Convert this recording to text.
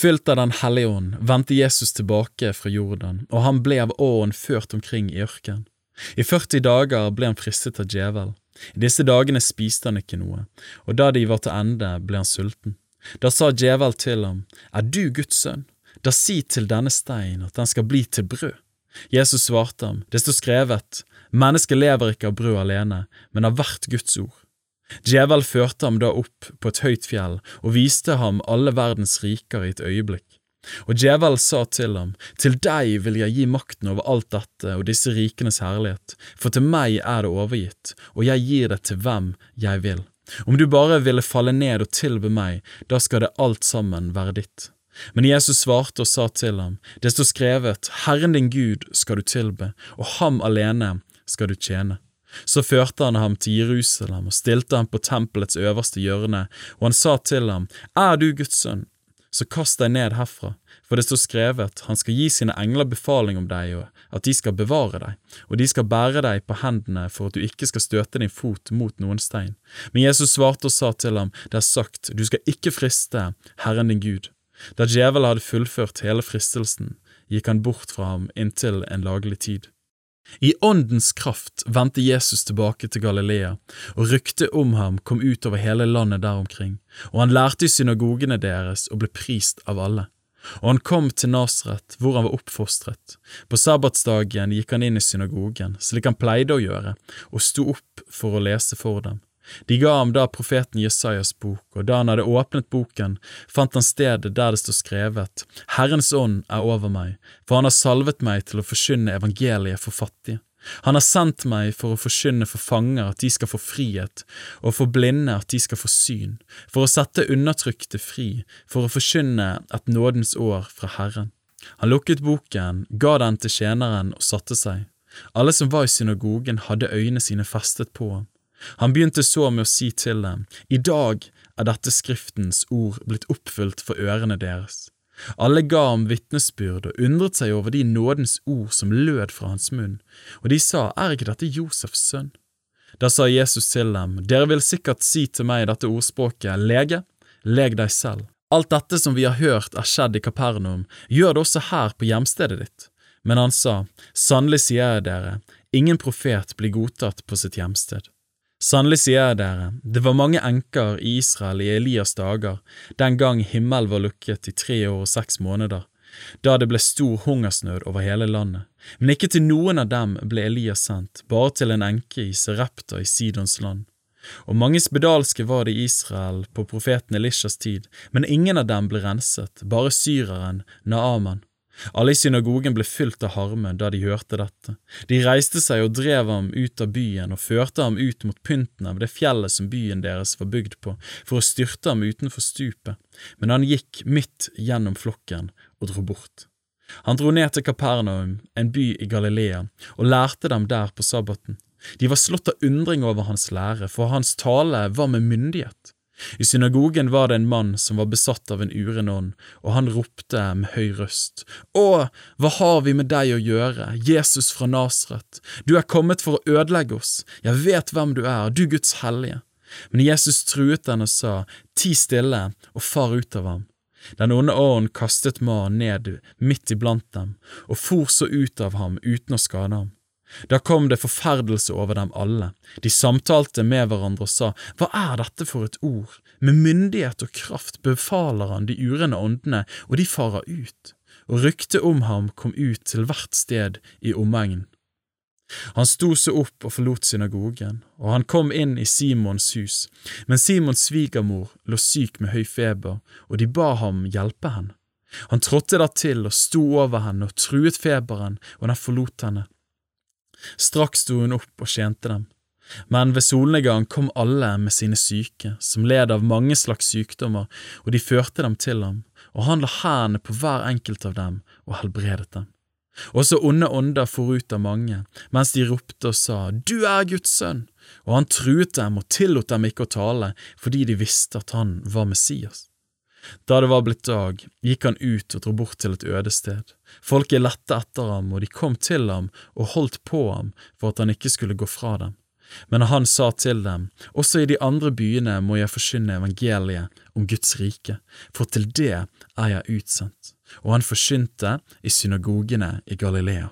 Fylt av Den hellige ånd vendte Jesus tilbake fra Jordan, og han ble av åren ført omkring i ørkenen. I 40 dager ble han fristet av djevel. I disse dagene spiste han ikke noe, og da de var til ende, ble han sulten. Da sa djevel til ham, Er du Guds sønn? Da si til denne stein at den skal bli til brød. Jesus svarte ham, Det står skrevet, Mennesket lever ikke av brød alene, men av hvert Guds ord. Djevel førte ham da opp på et høyt fjell og viste ham alle verdens riker i et øyeblikk. Og djevel sa til ham, Til deg vil jeg gi makten over alt dette og disse rikenes herlighet, for til meg er det overgitt, og jeg gir det til hvem jeg vil. Om du bare ville falle ned og tilbe meg, da skal det alt sammen være ditt. Men Jesus svarte og sa til ham, Det står skrevet, Herren din Gud skal du tilbe, og ham alene skal du tjene. Så førte han ham til Jerusalem og stilte ham på tempelets øverste hjørne, og han sa til ham, Er du Guds sønn, så kast deg ned herfra, for det står skrevet, han skal gi sine engler befaling om deg, og at de skal bevare deg, og de skal bære deg på hendene for at du ikke skal støte din fot mot noen stein. Men Jesus svarte og sa til ham, det er sagt, du skal ikke friste Herren din Gud. Da djevelen hadde fullført hele fristelsen, gikk han bort fra ham inntil en laglig tid. I åndens kraft vendte Jesus tilbake til Galilea, og ryktet om ham kom ut over hele landet der omkring, og han lærte i synagogene deres og ble prist av alle. Og han kom til Nasret, hvor han var oppfostret. På sabbatsdagen gikk han inn i synagogen, slik han pleide å gjøre, og sto opp for å lese for dem. De ga ham da profeten Jesajas bok, og da han hadde åpnet boken, fant han stedet der det står skrevet, Herrens ånd er over meg, for han har salvet meg til å forkynne evangeliet for fattige. Han har sendt meg for å forkynne for fanger at de skal få frihet, og for blinde at de skal få syn, for å sette undertrykte fri, for å forkynne et nådens år fra Herren. Han lukket boken, ga den til tjeneren og satte seg. Alle som var i synagogen hadde øynene sine festet på ham. Han begynte så med å si til dem, I dag er dette Skriftens ord blitt oppfylt for ørene deres. Alle ga ham vitnesbyrd og undret seg over de nådens ord som lød fra hans munn, og de sa, Er ikke dette Josefs sønn? Da sa Jesus til dem, Dere vil sikkert si til meg dette ordspråket, Lege, leg deg selv. Alt dette som vi har hørt er skjedd i Kapernaum, gjør det også her på hjemstedet ditt. Men han sa, Sannelig sier jeg dere, ingen profet blir godtatt på sitt hjemsted. Sannelig sier jeg dere, det var mange enker i Israel i Elias dager, den gang himmelen var lukket i tre år og seks måneder, da det ble stor hungersnød over hele landet. Men ikke til noen av dem ble Elias sendt, bare til en enke i Serepta i Sidons land. Og mange spedalske var det i Israel på profeten Elishas tid, men ingen av dem ble renset, bare syreren Naaman. Alle i synagogen ble fylt av harme da de hørte dette. De reiste seg og drev ham ut av byen og førte ham ut mot pynten av det fjellet som byen deres var bygd på, for å styrte ham utenfor stupet, men han gikk midt gjennom flokken og dro bort. Han dro ned til Kapernaum, en by i Galilea, og lærte dem der på sabbaten. De var slått av undring over hans lære, for hans tale var med myndighet. I synagogen var det en mann som var besatt av en uren ånd, og han ropte med høy røst, Å, hva har vi med deg å gjøre, Jesus fra Nasret, du er kommet for å ødelegge oss, jeg vet hvem du er, du Guds hellige. Men Jesus truet den og sa, Ti stille og far ut av ham. Den onde ånden kastet mannen ned midt iblant dem, og for så ut av ham uten å skade ham. Da kom det forferdelse over dem alle, de samtalte med hverandre og sa, Hva er dette for et ord? Med myndighet og kraft befaler han de urene åndene, og de farer ut, og ryktet om ham kom ut til hvert sted i omegnen. Han sto så opp og forlot synagogen, og han kom inn i Simons hus, men Simons svigermor lå syk med høy feber, og de ba ham hjelpe henne. Han trådte da til og sto over henne og truet feberen, og den forlot henne. Straks sto hun opp og tjente dem. Men ved solnedgang kom alle med sine syke, som led av mange slags sykdommer, og de førte dem til ham, og han la hendene på hver enkelt av dem og helbredet dem. Også onde ånder for ut av mange, mens de ropte og sa, Du er Guds sønn, og han truet dem og tillot dem ikke å tale, fordi de visste at han var Messias. Da det var blitt dag, gikk han ut og dro bort til et øde sted. Folket lette etter ham, og de kom til ham og holdt på ham for at han ikke skulle gå fra dem. Men han sa til dem, også i de andre byene må jeg forkynne evangeliet om Guds rike, for til det er jeg utsendt. Og han forkynte i synagogene i Galilea.